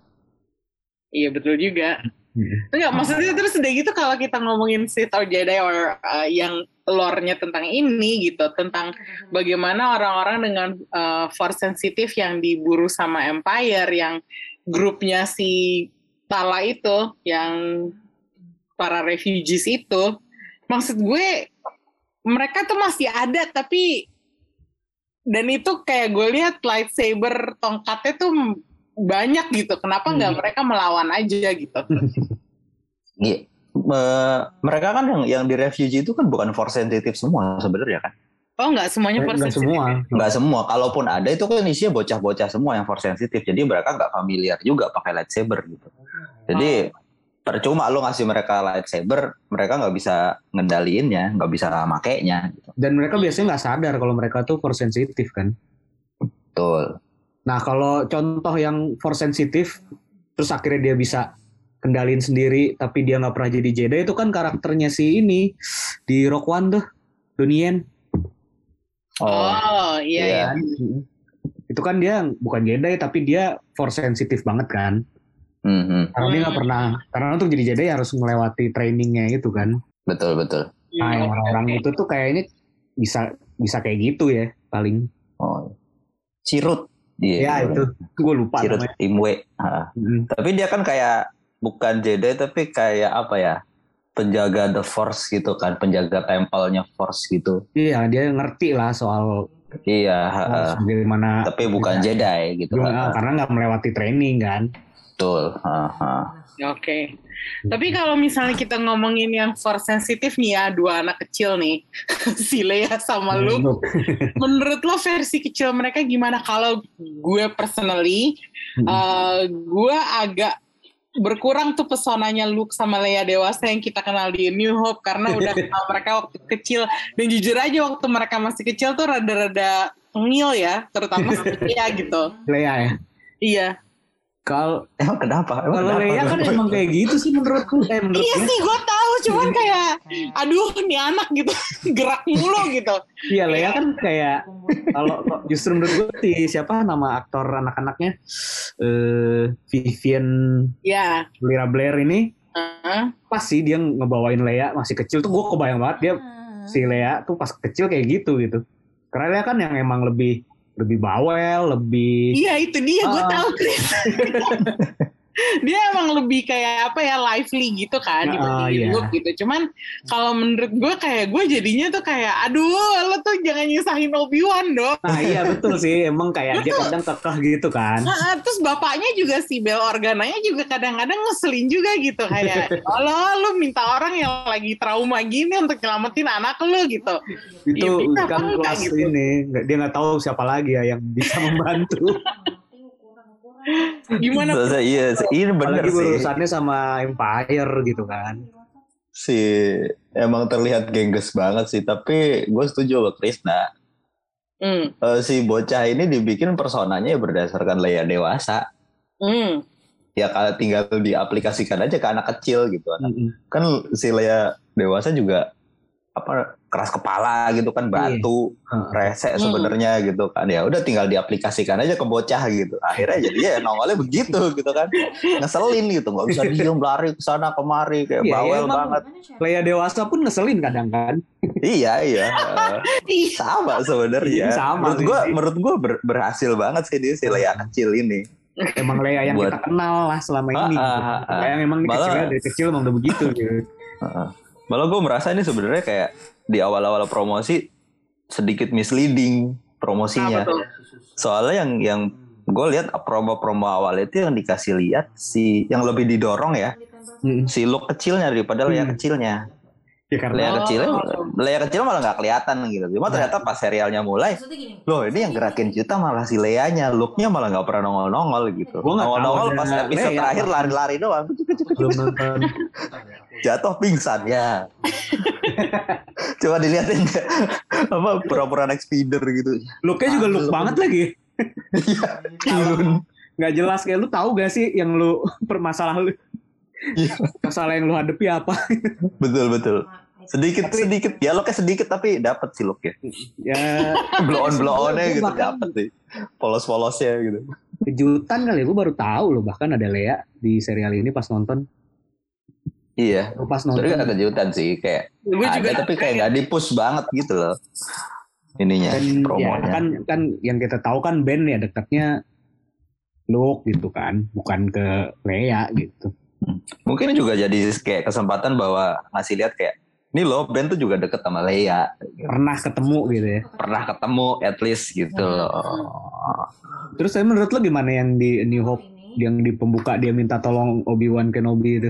Iya betul juga. Mm-mm. Enggak, maksudnya terus udah gitu kalau kita ngomongin Sith or Jedi or uh, yang lore-nya tentang ini gitu, tentang bagaimana orang-orang dengan uh, force sensitif yang diburu sama Empire, yang grupnya si Tala itu, yang para refugees itu, maksud gue mereka tuh masih ada tapi dan itu kayak gue lihat lightsaber tongkatnya tuh banyak gitu. Kenapa nggak Hmm. mereka melawan aja gitu? Iya. Eh, mereka kan yang yang di refugee itu kan bukan force sensitive semua sebenarnya kan. Oh nggak semuanya force Enggak sensitive semua. ya? Nggak semua. Kalaupun ada itu kan isinya bocah-bocah semua yang force sensitive. Jadi mereka nggak familiar juga pakai lightsaber gitu. Jadi percuma lo ngasih mereka lightsaber, mereka nggak bisa ngendaliinnya, nggak bisa makainya. Gitu. Dan mereka biasanya nggak sadar kalau mereka tuh force sensitif kan. Betul. Nah kalau contoh yang force sensitif terus akhirnya dia bisa kendalin sendiri tapi dia nggak pernah jadi Jedi itu kan karakternya si ini di Rock One tuh Donnie Oh, iya iya. iya. kan? Itu kan dia bukan Jedi tapi dia force sensitif banget kan. Mhm. Karena dia nggak Hmm. pernah karena untuk jadi Jedi harus melewati trainingnya itu kan. Betul betul. Nah yang Hmm, orang-orang itu tuh kayaknya bisa bisa kayak gitu ya paling. Oh. Cirut. Iya. ya itu gue lupa Cirut namanya. Imwe. Ha. Mm. Tapi dia kan kayak bukan Jedi tapi kayak apa ya? Penjaga the Force gitu kan, penjaga tempelnya Force gitu. Iya dia ngerti lah soal Iya, soal bagaimana. tapi bukan Jedi gitu kan. karena nggak melewati training kan. Betul. ha, ha. Oke. Tapi kalau misalnya kita ngomongin yang force sensitif nih ya, dua anak kecil nih, si Leia sama Luke. Menurut lo versi kecil mereka gimana? Kalau gue personally, Hmm. eh, gue agak berkurang tuh pesonanya Luke sama Leia dewasa yang kita kenal di New Hope karena udah kenal mereka waktu kecil dan jujur aja waktu mereka masih kecil tuh rada-rada ngil ya terutama si Leia gitu Leia ya. iya Kalau Emang kenapa? Emang kalau kenapa? Leia kan emang kayak gitu sih menurutku. Eh menurut iya gue. sih gue tahu cuman kayak aduh nih anak gitu gerak mulu gitu Iya Leia kan kayak kalau kok justru menurut gue si siapa nama aktor anak-anaknya eh Vivian ya Lira Blair ini Heeh. pas sih dia ngebawain Leia masih kecil tuh gue kebayang banget dia si Leia tuh pas kecil kayak gitu gitu. Karena Leia kan yang emang lebih lebih bawel, lebih Iya itu dia, gue Ah. tahu Chris. dia emang lebih kayak apa ya lively gitu kan Ah, dibandingin iya. Luke gitu. Cuman kalau menurut gue kayak gue jadinya tuh kayak aduh lo tuh jangan nyusahin Obi Wan dong. Nah iya betul sih, emang kayak dia kadang kekeh gitu kan. Nah, terus bapaknya juga si Bel Organanya juga kadang-kadang ngeselin juga gitu kayak Allah lu minta orang yang lagi trauma gini untuk nyelamatin anak lu gitu. Itu bisa kan kelas gitu? ini, dia nggak tahu siapa lagi ya yang bisa membantu. Gimana? Terus, iya, ini bener Apalagi sih. urusannya sama Empire gitu kan. Si emang terlihat gengges banget sih, tapi gue setuju sama Krisna. Hmm, Eh, si bocah ini dibikin personanya ya berdasarkan Leia dewasa. hmm. Ya kalau tinggal diaplikasikan aja ke anak kecil gitu. Mm-mm. Kan si Leia dewasa juga apa keras kepala gitu kan batu Heeh. rese Hmm. sebenarnya gitu kan ya udah tinggal diaplikasikan aja ke bocah gitu akhirnya jadi ya nongolnya begitu gitu kan ngeselin gitu nggak bisa diem lari ke sana kemari kayak Iya, bawel emang- banget Leia dewasa pun ngeselin kadang kan. iya iya Ih, sama sebenarnya Iya, sama menurut gua menurut gua ber- berhasil banget sih dia si Leia kecil ini Emang Leia yang Buat- kita kenal lah selama ini. Ah, gitu. ah, ah. Kayak emang ini Malah- kecilnya dari kecil emang udah begitu gitu. Malah gue merasa ini sebenarnya kayak di awal-awal promosi sedikit misleading promosinya tuh? soalnya yang yang gue lihat promo-promo awal itu yang dikasih lihat si yang lebih didorong ya Mm-mm. si Luke kecilnya daripada Hmm. kecilnya Ya karena Oh. kecilnya Leia kecil malah nggak kelihatan gitu cuma ternyata pas serialnya mulai loh ini yang gerakin kita malah si Leia-nya Luke-nya malah nggak pernah nongol-nongol gitu Gua nongol-nongol pas episode Leia. terakhir lari-lari doang belum nonton. jatuh pingsan ya coba dilihatin apa pura-pura naik speeder gitu Look-nya juga look banget lagi. Iya. Nggak jelas kayak lu tahu gak sih yang lu permasalahan lu. Masalah yang lu hadapi apa? betul betul. Sedikit sedikit. Dialognya sedikit tapi dapat sih look ya. Ya. Blow on blow onnya gitu bahkan- dapat sih. Polos polosnya gitu. Kejutan kali gue baru tahu loh. Bahkan ada Lea di serial ini pas nonton. Iya. Gua pas nonton. Gak kejutan sih kayak Gue ada juga tapi kayak nggak dipus banget gitu loh. Ininya dan ya promonya. kan kan yang kita tahu kan band ya dekatnya Luke gitu kan. Bukan ke Lea gitu mungkin juga jadi kayak kesempatan bahwa ngasih lihat kayak ini loh Ben tuh juga deket sama Leia pernah ketemu gitu ya? Pernah ketemu at least gitu loh. Terus saya menurut lo gimana yang di New Hope? Yang di pembuka dia minta tolong Obi Wan Kenobi itu?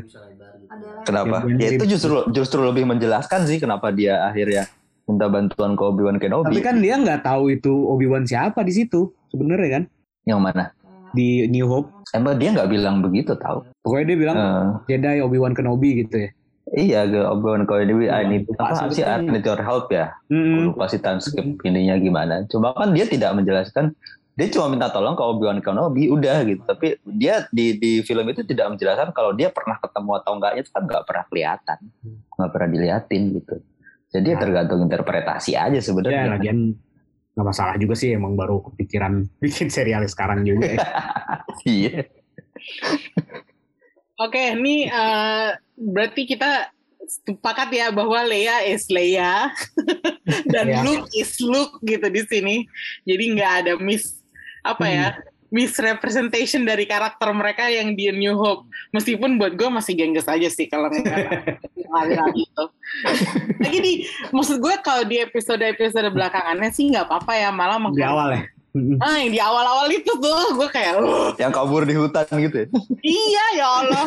Kenapa? Ya itu justru justru lebih menjelaskan sih kenapa dia akhirnya minta bantuan ke Obi Wan Kenobi. Tapi kan dia nggak tahu itu Obi Wan siapa di situ sebenarnya kan? Yang mana di New Hope emang dia nggak bilang begitu tahu pokoknya dia bilang Eh, Jedi Obi Wan Kenobi gitu ya iya ke Obi Wan Kenobi I need Lupa apa sih I need your help ya. Gue lupa sih transkrip ininya gimana. Cuma kan dia tidak menjelaskan, dia cuma minta tolong ke Obi-Wan Kenobi, udah gitu. Tapi dia di di film itu tidak menjelaskan kalau dia pernah ketemu atau enggaknya itu kan nggak pernah kelihatan, nggak pernah diliatin gitu. Jadi ya Nah. tergantung interpretasi aja ya sebenarnya. lagian nggak masalah juga sih emang baru kepikiran bikin serial sekarang juga ya. Iya. Oke, ini eh, berarti kita sepakat ya bahwa Leia is Leia dan Iya. Luke is Luke gitu di sini. Jadi nggak ada miss apa ya misrepresentation dari karakter mereka yang di New Hope. Meskipun buat gue masih gengges aja sih kalau ngeliat aliran itu. Lagi di maksud gue kalau di episode-episode belakangannya sih nggak apa-apa ya malah di menghargai- awal ya. Ah, yang di awal-awal itu tuh gue kayak "Uh, Yang kabur di hutan gitu ya. Iya ya Allah.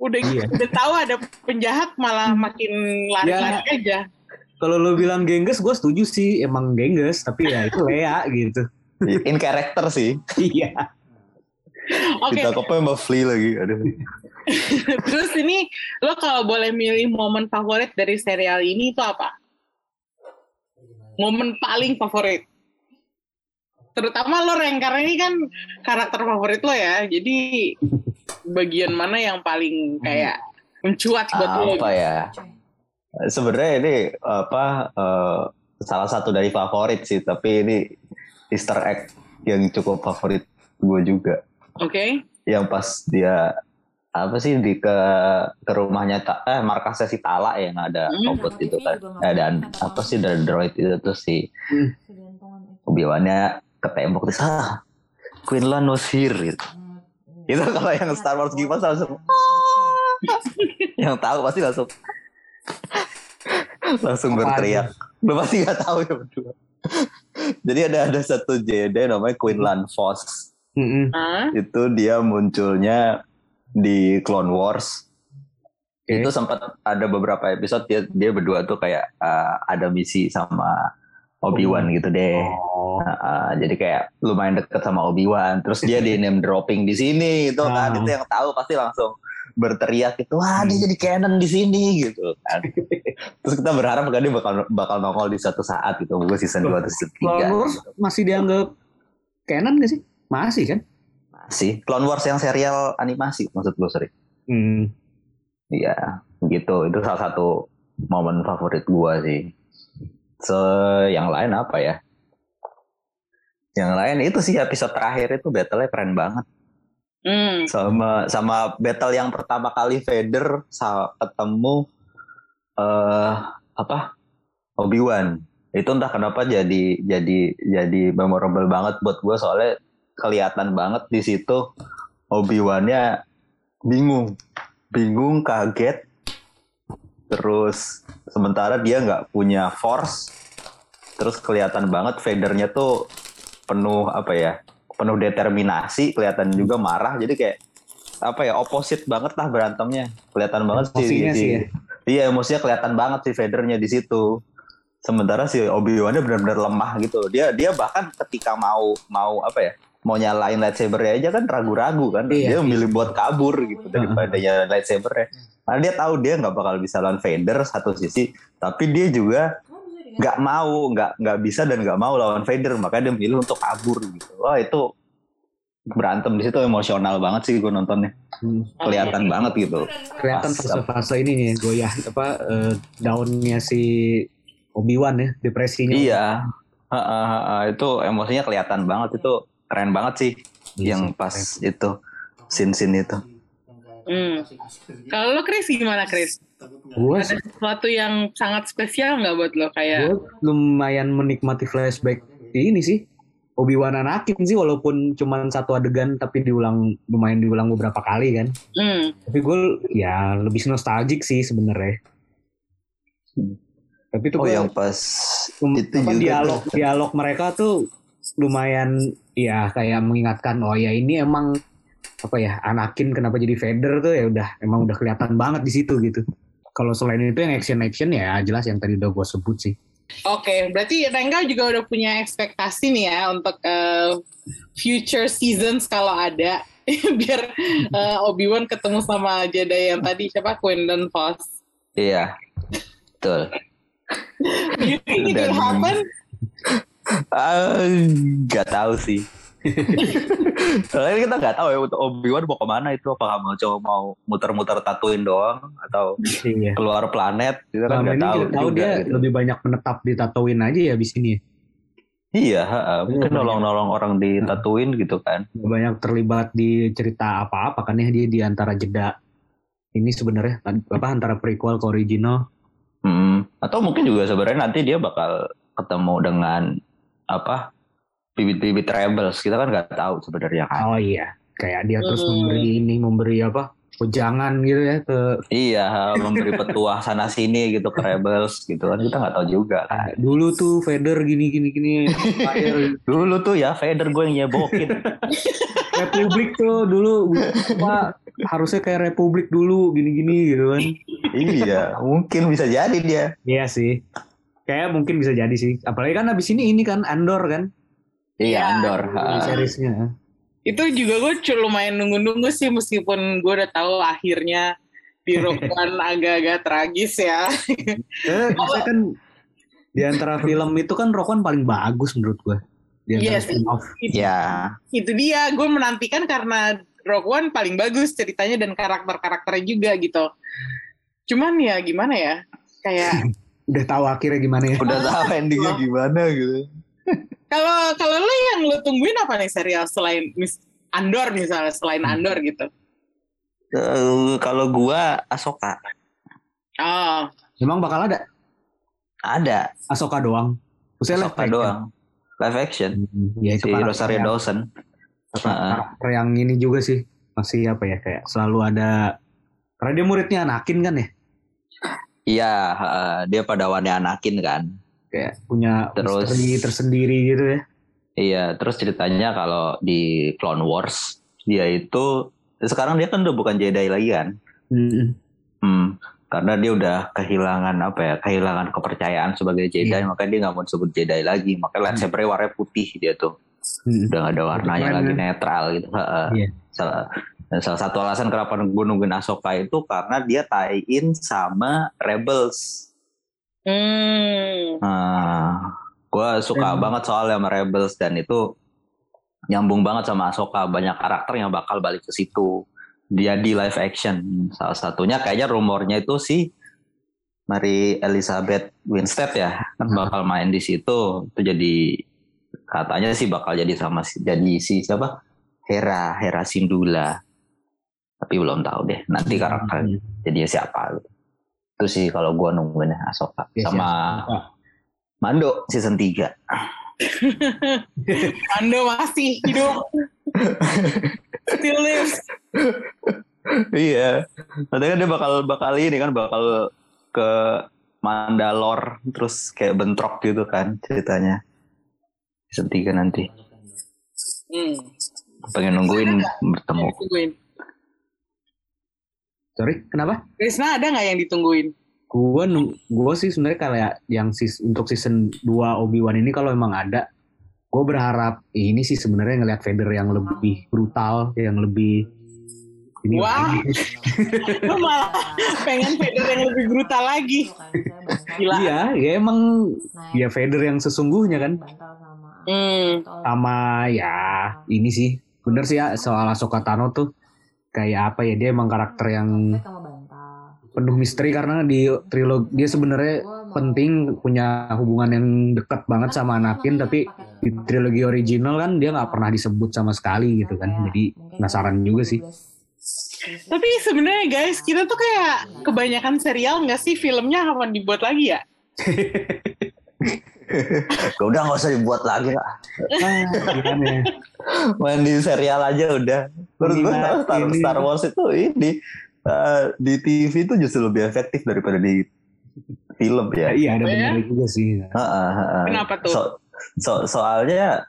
Udah Iya. udah tahu ada penjahat malah makin lari-lari aja. Kalau lo bilang gengges, gue setuju sih emang gengges, tapi ya itu Lea gitu. In character sih. Iya. Oke, Ditangkapnya sama Flea lagi. Aduh. terus ini lo kalau boleh milih momen favorit dari serial ini itu apa? Momen paling favorit. Terutama lo Ren, karena ini kan karakter favorit lo ya. Jadi bagian mana yang paling kayak mencuat buat lo? apa ya sebenarnya ini apa eh, salah satu dari favorit sih tapi ini Easter egg yang cukup favorit gue juga Oke. yang pas dia apa sih di ke ke rumahnya Ta- eh markasnya si Tala yang ada Hmm. robot itu kan eh, dan apa sih dari droid itu tuh si Hmm. Obi-Wan-nya ke tembok terus ah Quinlan was here gitu. Itu kalau yang Star Wars gimana langsung "Ah." yang tahu pasti langsung langsung Apaan berteriak. Lu pasti nggak tahu ya berdua. Jadi ada ada satu Jedi namanya Quinlan Vos. Mm-mm. Hah? Itu dia munculnya di Clone Wars. Oke. Itu sempat ada beberapa episode dia dia berdua tuh kayak uh, ada misi sama Obi-Wan gitu deh. Oh. Nah, uh, jadi kayak lumayan deket sama Obi-Wan. Terus dia di name dropping di sini gitu kan. Ah. Itu yang tahu pasti langsung berteriak gitu, wah dia jadi canon di sini gitu kan. Terus kita berharap kan dia bakal bakal nongol di suatu saat gitu, mungkin season 2 atau season 3. Clone Wars masih dianggap canon gak sih? Masih kan? Masih. Clone Wars yang serial animasi maksud gue sorry. Hmm. Iya, gitu. Itu salah satu momen favorit gua sih. Se yang lain apa ya? Yang lain itu sih episode terakhir itu battle-nya keren banget. Hmm. Sama sama battle yang pertama kali Vader ketemu eh apa? Obi-Wan. Itu entah kenapa jadi jadi jadi memorable banget buat gua soalnya kelihatan banget di situ Obi-Wan-nya bingung bingung, kaget. Terus sementara dia nggak punya force. Terus kelihatan banget Vadernya tuh penuh apa ya? Penuh determinasi, kelihatan juga marah. Jadi kayak apa ya? Opposite banget lah berantemnya. Kelihatan banget sih. Sih ya. Iya, emosinya kelihatan banget sih Vadernya di situ. Sementara si Obi-Wan-nya benar-benar lemah gitu. Dia dia bahkan ketika mau mau apa ya? Mau nyalain lightsaber aja kan ragu-ragu kan. Iya, dia memilih buat kabur gitu daripada nyalain lightsaber Karena dia tahu dia nggak bakal bisa lawan Vader satu sisi, tapi dia juga nggak mau, nggak nggak bisa dan nggak mau lawan Vader, makanya dia milih untuk kabur gitu. Wah itu berantem di situ emosional banget sih gue nontonnya, Hmm. kelihatan banget gitu. Kelihatan fase-fase ini nih goyah apa eh, daunnya si Obi-Wan ya, depresinya. Iya, Ha-ha, ha-ha. itu emosinya kelihatan banget itu keren banget sih Iya yang pas itu sin-sin itu. Hmm. Kalau lo Chris gimana Chris? Gue Ada sesuatu yang sangat spesial nggak buat lo kayak? gue lumayan menikmati flashback ini sih Obi-Wan Anakin sih walaupun cuma satu adegan tapi diulang lumayan diulang beberapa kali kan Hmm. tapi gue ya lebih nostalgic sih sebenarnya Hmm. tapi itu Oh gua- yang pas Um, itu apa, juga dialog tuh. dialog mereka tuh lumayan ya kayak mengingatkan oh ya ini emang apa ya Anakin kenapa jadi Vader tuh ya udah emang udah kelihatan banget di situ gitu kalau selain itu yang action action ya jelas yang tadi udah gue sebut sih Oke, berarti Rengga juga udah punya ekspektasi nih ya untuk eh, future seasons kalau ada biar eh, Obi-Wan ketemu sama Jedi yang tadi siapa Quinlan Vos. Iya, betul. You think it will happen? Ah, Gak tahu sih. Soalnya kita nggak tahu ya untuk Obi-Wan mau ke mana itu apakah mau coba mau muter-muter tatuin doang atau iya keluar planet kita kan nggak tahu kita tahu juga, dia gitu. lebih banyak menetap di Tatooine aja ya abis ini ya. iya ha-ha. mungkin Iya, nolong-nolong orang di Hmm. tatuin gitu kan banyak terlibat di cerita apa-apa kan ya dia di antara jeda ini sebenarnya apa antara prequel ke original Hmm. atau mungkin juga sebenarnya nanti dia bakal ketemu dengan apa bibit-bibit rebels kita kan nggak tahu sebenarnya kan. Oh iya kayak dia terus Hmm. memberi ini memberi apa ujangan gitu ya ke iya memberi petuah sana sini gitu ke rebels gitu kan kita nggak tau juga kan. Dulu tuh Vader gini gini gini. Dulu tuh ya Vader gue yang nyebokin. Republik tuh dulu. Apa harusnya kayak Republik dulu gini gini gitu kan. Iya mungkin bisa jadi dia. Iya sih. Kayak mungkin bisa jadi sih. Apalagi kan abis ini ini kan Andor kan iya Iya. Andor ha. seriesnya Itu juga gue lumayan nunggu-nunggu sih meskipun gue udah tahu akhirnya di agak-agak tragis ya. Eh, kan di antara film itu kan Rock One paling bagus menurut gue. Di antara Iya sih. spin-off. ya Itu dia, gue menantikan karena Rogue One paling bagus ceritanya dan karakter-karakternya juga gitu. Cuman ya gimana ya, kayak Udah tahu akhirnya gimana ya. udah tahu endingnya gimana gitu kalau kalau lo yang lo tungguin apa nih serial selain Miss Andor misalnya selain Andor gitu? Eh, kalau gua Asoka Oh, Emang bakal ada? Ada. Ahsoka doang. Live Asoka action. doang. Live action. Ya si karakter Rosario yang- Dawson. karakter yang ini juga sih. Masih apa ya kayak selalu ada karena dia muridnya Anakin kan ya? Iya, heeh, dia padawannya Anakin kan. Kayak punya Terus- misteri tersendiri gitu ya Iya, terus ceritanya kalau di Clone Wars dia itu sekarang dia kan udah bukan Jedi lagi kan. Mm-mm. Hmm, karena dia udah kehilangan apa ya, kehilangan kepercayaan sebagai Jedi, Iya. makanya dia nggak mau disebut Jedi lagi. Makanya lightsaber warnanya putih dia tuh, Mm-mm. udah nggak ada warnanya Keren, lagi kan? netral gitu. Heeh. Iya. Salah, dan salah satu alasan kenapa gue nungguin Ahsoka itu karena dia tie-in sama Rebels. Hmm. Nah, gue suka Hmm. banget soalnya sama Rebels dan itu nyambung banget sama Ahsoka. Banyak karakter yang bakal balik ke situ. Dia di live action. Salah satunya kayaknya rumornya itu si Mary Elizabeth Winstead ya kan Hmm. bakal main di situ. Itu jadi katanya sih bakal jadi sama si jadi si siapa Hera Hera Syndulla. Tapi belum tahu deh nanti Hmm. jadinya siapa. Itu sih kalau gue nungguin Ahsoka Ya, si sama Ahsoka. Mando season 3. Ando masih hidup. Still lives. iya. Katanya kan dia bakal bakal ini kan bakal ke Mandalore terus kayak bentrok gitu kan ceritanya. Season 3 nanti. Hmm. Pengen nungguin bertemu. Ditungguin. Sorry kenapa Krisna ada nggak yang ditungguin? gua nung- gua sih sebenarnya kayak yang sis, untuk season 2 Obi-Wan ini kalau emang ada gue berharap ini sih sebenarnya ngelihat Vader yang lebih brutal yang lebih ini Wah. Lu malah pengen Vader yang lebih brutal lagi. Gila. iya ya emang ya Vader yang sesungguhnya kan Hmm. sama ya ini sih bener sih ya soal Ahsoka Tano tuh kayak apa ya dia emang karakter yang penuh misteri karena di trilogi dia sebenarnya penting punya hubungan yang dekat banget sama Anakin tapi di trilogi original kan dia nggak pernah disebut sama sekali gitu kan jadi penasaran juga sih. Tapi sebenarnya guys, kita tuh kayak kebanyakan serial nggak sih? Filmnya kapan dibuat lagi ya? Ya udah nggak usah dibuat lagi lah. ah, gimana ya? Main di serial aja udah. Menurut gue Star, ini. Star Wars itu ini eh, di TV itu justru lebih efektif daripada di film ya. Ya, iya ada Oh, ya? benar juga sih Heeh, heeh. Kenapa tuh? So, so- soalnya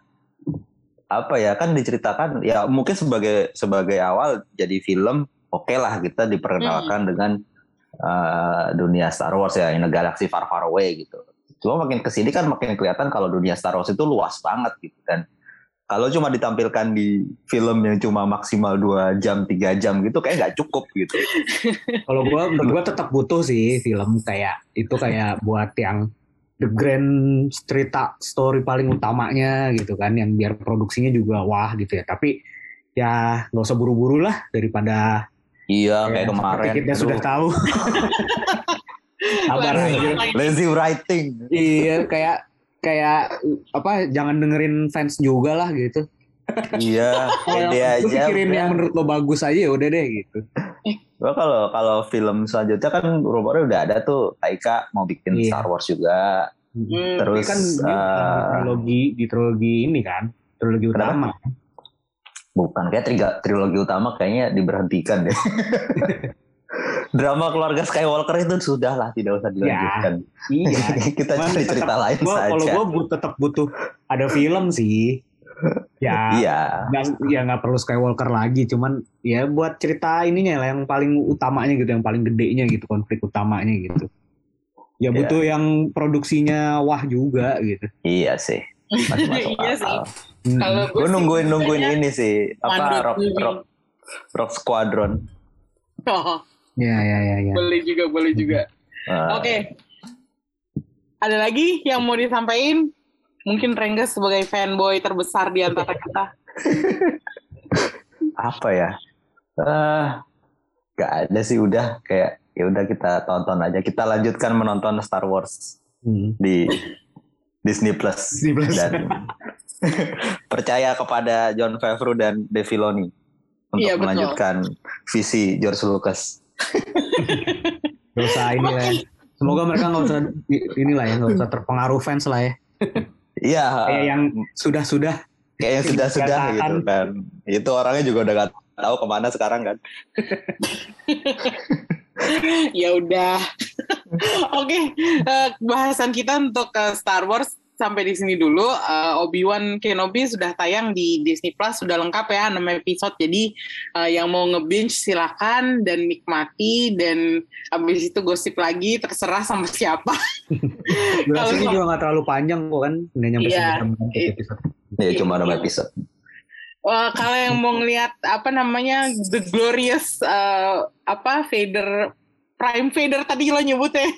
apa ya kan diceritakan ya mungkin sebagai sebagai awal jadi film oke lah kita Hmm. diperkenalkan dengan uh, dunia Star Wars ya in a galaxy far far away gitu. Cuma makin ke sini kan makin kelihatan kalau dunia Star Wars itu luas banget gitu kan. Kalau cuma ditampilkan di film yang cuma maksimal 2 jam 3 jam gitu kayak nggak cukup gitu. kalau gua gua tetap butuh sih film kayak itu kayak buat yang the grand cerita story paling utamanya gitu kan yang biar produksinya juga wah gitu ya tapi ya nggak usah buru-buru lah daripada Iya ya, kayak kemarin. kita sudah tahu sabar aja lazy writing. iya kayak kayak apa jangan dengerin fans juga lah gitu iya, kalau ide yang- lu aja. pikirin udah. yang menurut lo bagus aja ya udah deh gitu Gua kalau kalau film selanjutnya kan rumornya udah ada tuh Taika mau bikin Iya. Star Wars juga. Hmm. Terus kan dia eh, di trilogi di trilogi ini kan trilogi Kenapa? utama bukan kayak triga- trilogi utama kayaknya diberhentikan deh. Drama keluarga Skywalker itu sudah lah tidak usah dilanjutkan. iya Kita Cuman cari tetap- cerita lain gua, kalau saja. gue bu- tetap butuh ada film sih ya Iya. nggak ya nggak perlu Skywalker lagi cuman ya buat cerita ininya lah yang paling utamanya gitu yang paling gedenya gitu konflik utamanya gitu ya Iya. butuh yang produksinya wah juga gitu Iya sih. Masih masuk Iya sih. akal. Hmm. Kalau Gue nungguin nungguin ini sih apa Rock. Rock Rock Squadron. Oh, ya ya ya ya boleh juga, boleh juga. Eh, Oke. Ada lagi yang mau disampaikan? Mungkin Renggas sebagai fanboy terbesar di antara kita. apa ya? Eh, gak ada sih udah kayak ya udah kita tonton aja. Kita lanjutkan menonton Star Wars Hmm. di Disney Plus Disney Plus. dan percaya kepada John Favreau dan Dave Filoni untuk Iya, betul. melanjutkan visi George Lucas. Gak usah ini lah ya. Semoga mereka nggak usah ini lah ya, nggak usah terpengaruh fans lah ya. Iya. Kayak yang sudah-sudah kayak yang sudah-sudah Kenyataan. gitu kan. Itu orangnya juga udah gak tahu ke mana sekarang kan. ya udah. Oke, eh, bahasan kita untuk eh, Star Wars sampai di sini dulu. Eh, Obi-Wan Kenobi sudah tayang di Disney Plus, sudah lengkap ya 6 episode. Jadi eh, yang mau nge-binge silakan dan nikmati dan habis itu gosip lagi terserah sama siapa. durasinya juga nggak terlalu panjang kok kan, nggak nyampe Iya. Iya. episode. Ya cuma 6 episode. Eh, kalau yang mau ngelihat apa namanya The Glorious eh, apa Vader Prime Vader tadi lo nyebutnya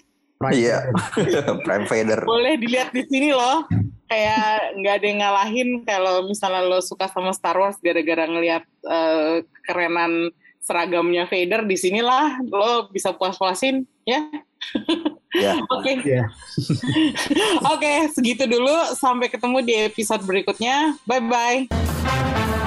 Prime Iya. Time. Prime Vader. boleh dilihat di sini loh kayak nggak ada yang ngalahin kalau misalnya lo suka sama Star Wars gara-gara ngelihat eh, kerenan seragamnya Vader di sinilah lo bisa puas-puasin ya Ya. oke Iya. oke segitu dulu sampai ketemu di episode berikutnya bye bye